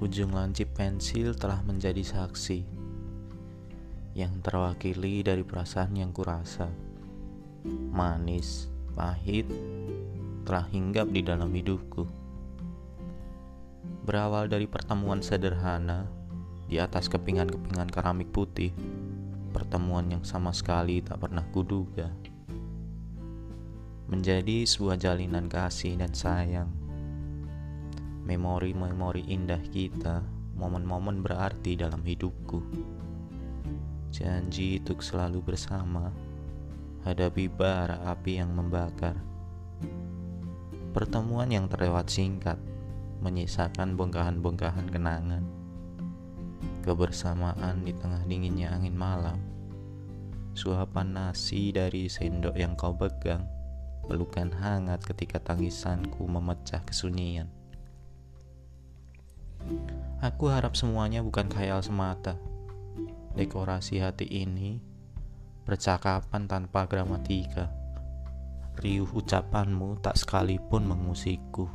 Ujung lancip pensil telah menjadi saksi yang terwakili dari perasaan yang kurasa. Manis, pahit, telah hinggap di dalam hidupku. Berawal dari pertemuan sederhana di atas kepingan-kepingan keramik putih, pertemuan yang sama sekali tak pernah kuduga. Menjadi sebuah jalinan kasih dan sayang memori-memori indah kita, momen-momen berarti dalam hidupku. Janji untuk selalu bersama, hadapi bara api yang membakar. Pertemuan yang terlewat singkat, menyisakan bongkahan-bongkahan kenangan. Kebersamaan di tengah dinginnya angin malam. Suapan nasi dari sendok yang kau pegang, pelukan hangat ketika tangisanku memecah kesunyian. Aku harap semuanya bukan khayal semata. Dekorasi hati ini percakapan tanpa gramatika. Riuh ucapanmu tak sekalipun mengusikku.